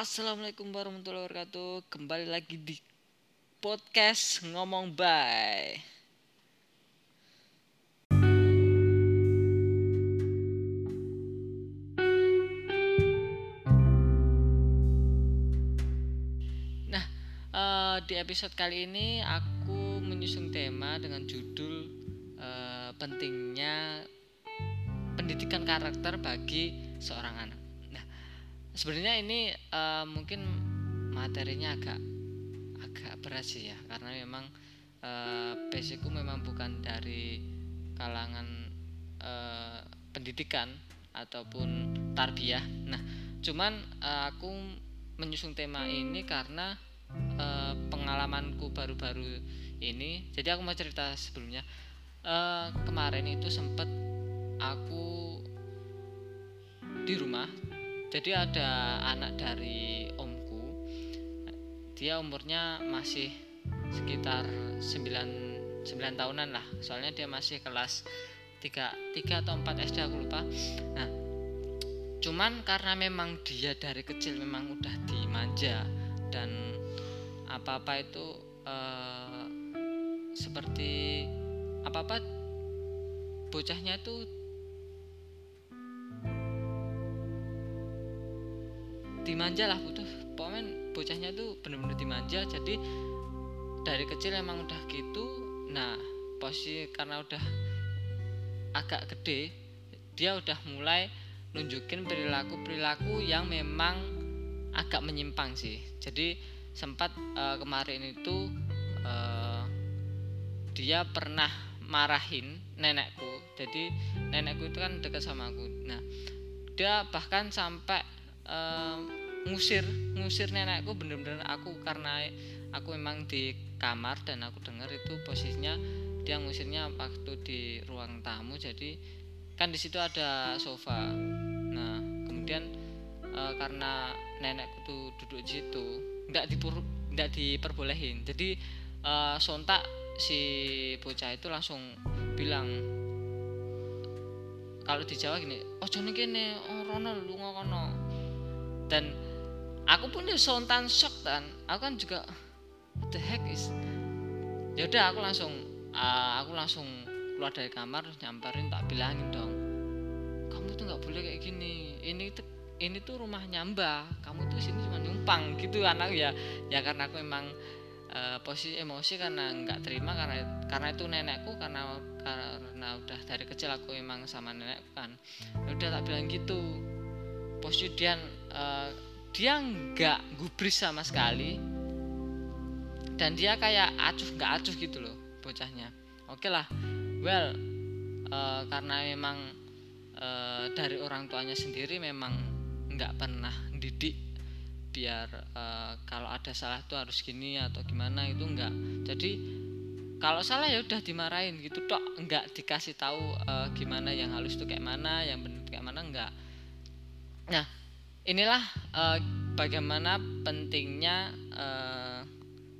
Assalamualaikum warahmatullahi wabarakatuh. Kembali lagi di podcast ngomong bye. Nah, eh, di episode kali ini aku menyusun tema dengan judul eh, pentingnya pendidikan karakter bagi seorang anak. Sebenarnya ini eh, mungkin materinya agak agak berat sih ya, karena memang eh, basicku memang bukan dari kalangan eh, pendidikan ataupun tarbiyah. Nah, cuman eh, aku menyusun tema ini karena eh, pengalamanku baru-baru ini. Jadi aku mau cerita sebelumnya. Eh, kemarin itu sempet aku di rumah. Jadi ada anak dari omku. Dia umurnya masih sekitar 9 9 tahunan lah. Soalnya dia masih kelas 3 3 atau 4 SD aku lupa. Nah, cuman karena memang dia dari kecil memang udah dimanja dan apa-apa itu eh, seperti apa-apa bocahnya itu dimanja lah butuh. Pokoknya bocahnya tuh bener-bener dimanja jadi dari kecil emang udah gitu. Nah posisi karena udah agak gede dia udah mulai nunjukin perilaku perilaku yang memang agak menyimpang sih. Jadi sempat eh, kemarin itu eh, dia pernah marahin nenekku. Jadi nenekku itu kan dekat sama aku. Nah dia bahkan sampai ngusir ngusir nenekku bener-bener aku karena aku memang di kamar dan aku dengar itu posisinya dia ngusirnya waktu di ruang tamu jadi kan di situ ada sofa. Nah kemudian eh, karena nenekku tuh duduk di situ nggak dipur nggak diperbolehin. Jadi eh, sontak si bocah itu langsung bilang kalau di Jawa gini oh jono kene oh rono lu ngono dan aku pun ya sontan shock dan aku kan juga what the heck is? Ya udah aku langsung uh, aku langsung keluar dari kamar nyamperin tak bilangin dong. Kamu tuh nggak boleh kayak gini. Ini tuh ini tuh rumahnya mbah kamu tuh sini cuma numpang gitu anak ya ya karena aku memang uh, posisi emosi karena nggak terima karena karena itu nenekku karena karena udah dari kecil aku emang sama nenekku kan. Ya udah tak bilang gitu. Posisi dia uh, dia nggak gubris sama sekali. Dan dia kayak acuh nggak acuh gitu loh bocahnya. Oke lah well uh, karena memang uh, dari orang tuanya sendiri memang nggak pernah didik biar uh, kalau ada salah tuh harus gini atau gimana itu enggak jadi kalau salah ya udah dimarahin gitu dok enggak dikasih tahu uh, gimana yang halus tuh kayak mana yang benar kayak mana enggak nah inilah uh, bagaimana pentingnya uh,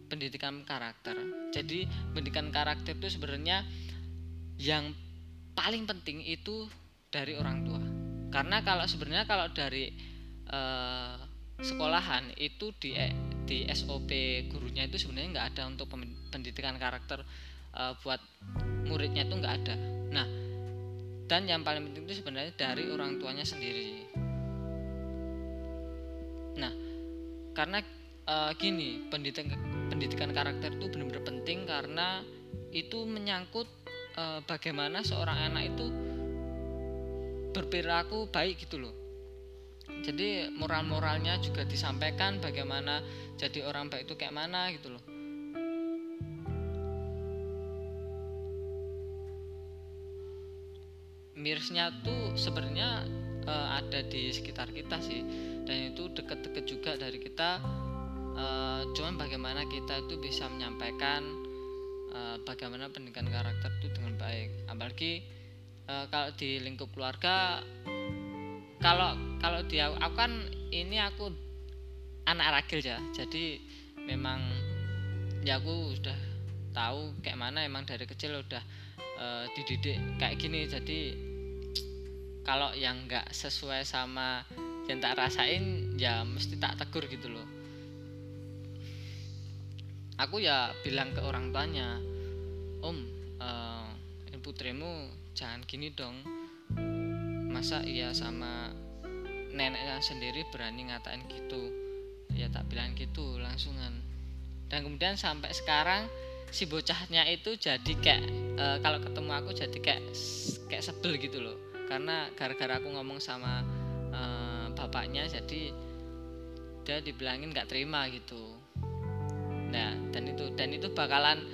pendidikan karakter jadi pendidikan karakter itu sebenarnya yang paling penting itu dari orang tua karena kalau sebenarnya kalau dari uh, sekolahan itu di di SOP gurunya itu sebenarnya nggak ada untuk pendidikan karakter uh, buat muridnya itu nggak ada. Nah, dan yang paling penting itu sebenarnya dari orang tuanya sendiri. Karena uh, gini pendidikan pendidikan karakter itu benar-benar penting karena itu menyangkut uh, bagaimana seorang anak itu berperilaku baik gitu loh. Jadi moral-moralnya juga disampaikan bagaimana jadi orang baik itu kayak mana gitu loh. Mirsnya tuh sebenarnya uh, ada di sekitar kita sih dan itu deket-deket juga dari kita uh, cuman bagaimana kita itu bisa menyampaikan uh, bagaimana pendidikan karakter itu dengan baik. Apalagi uh, kalau di lingkup keluarga kalau kalau dia aku kan ini aku anak ragil ya. Jadi memang ya aku sudah tahu kayak mana emang dari kecil udah uh, dididik kayak gini. Jadi kalau yang nggak sesuai sama yang tak rasain ya mesti tak tegur gitu loh. Aku ya bilang ke orang tuanya om uh, putrimu jangan gini dong. Masa iya sama neneknya sendiri berani ngatain gitu? Ya tak bilang gitu langsungan. Dan kemudian sampai sekarang si bocahnya itu jadi kayak e, kalau ketemu aku jadi kayak kayak sebel gitu loh. Karena gara-gara aku ngomong sama bapaknya jadi dia dibilangin nggak terima gitu. Nah dan itu dan itu bakalan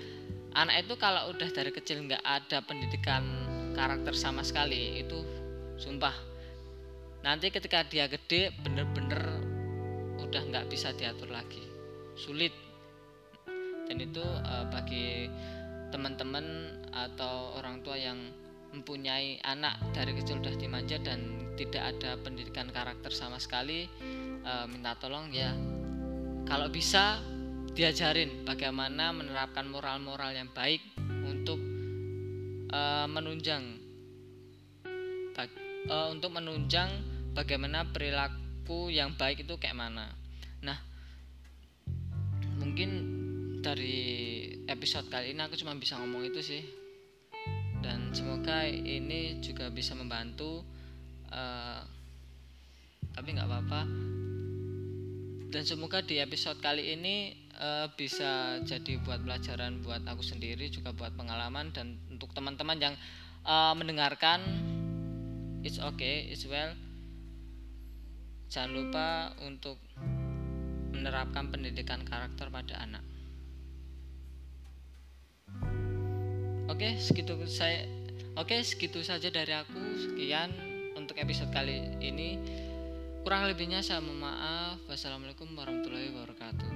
anak itu kalau udah dari kecil nggak ada pendidikan karakter sama sekali itu sumpah. Nanti ketika dia gede bener-bener udah nggak bisa diatur lagi. Sulit. Dan itu uh, bagi teman-teman atau orang tua yang mempunyai anak dari kecil sudah dimanja dan tidak ada pendidikan karakter sama sekali uh, minta tolong ya kalau bisa diajarin bagaimana menerapkan moral-moral yang baik untuk uh, menunjang uh, untuk menunjang bagaimana perilaku yang baik itu kayak mana. Nah, mungkin dari episode kali ini aku cuma bisa ngomong itu sih dan semoga ini juga bisa membantu uh, tapi nggak apa-apa. Dan semoga di episode kali ini uh, bisa jadi buat pelajaran buat aku sendiri juga buat pengalaman dan untuk teman-teman yang uh, mendengarkan it's okay it's well. Jangan lupa untuk menerapkan pendidikan karakter pada anak Oke, segitu saya Oke, segitu saja dari aku. Sekian untuk episode kali ini. Kurang lebihnya saya mohon maaf. Wassalamualaikum warahmatullahi wabarakatuh.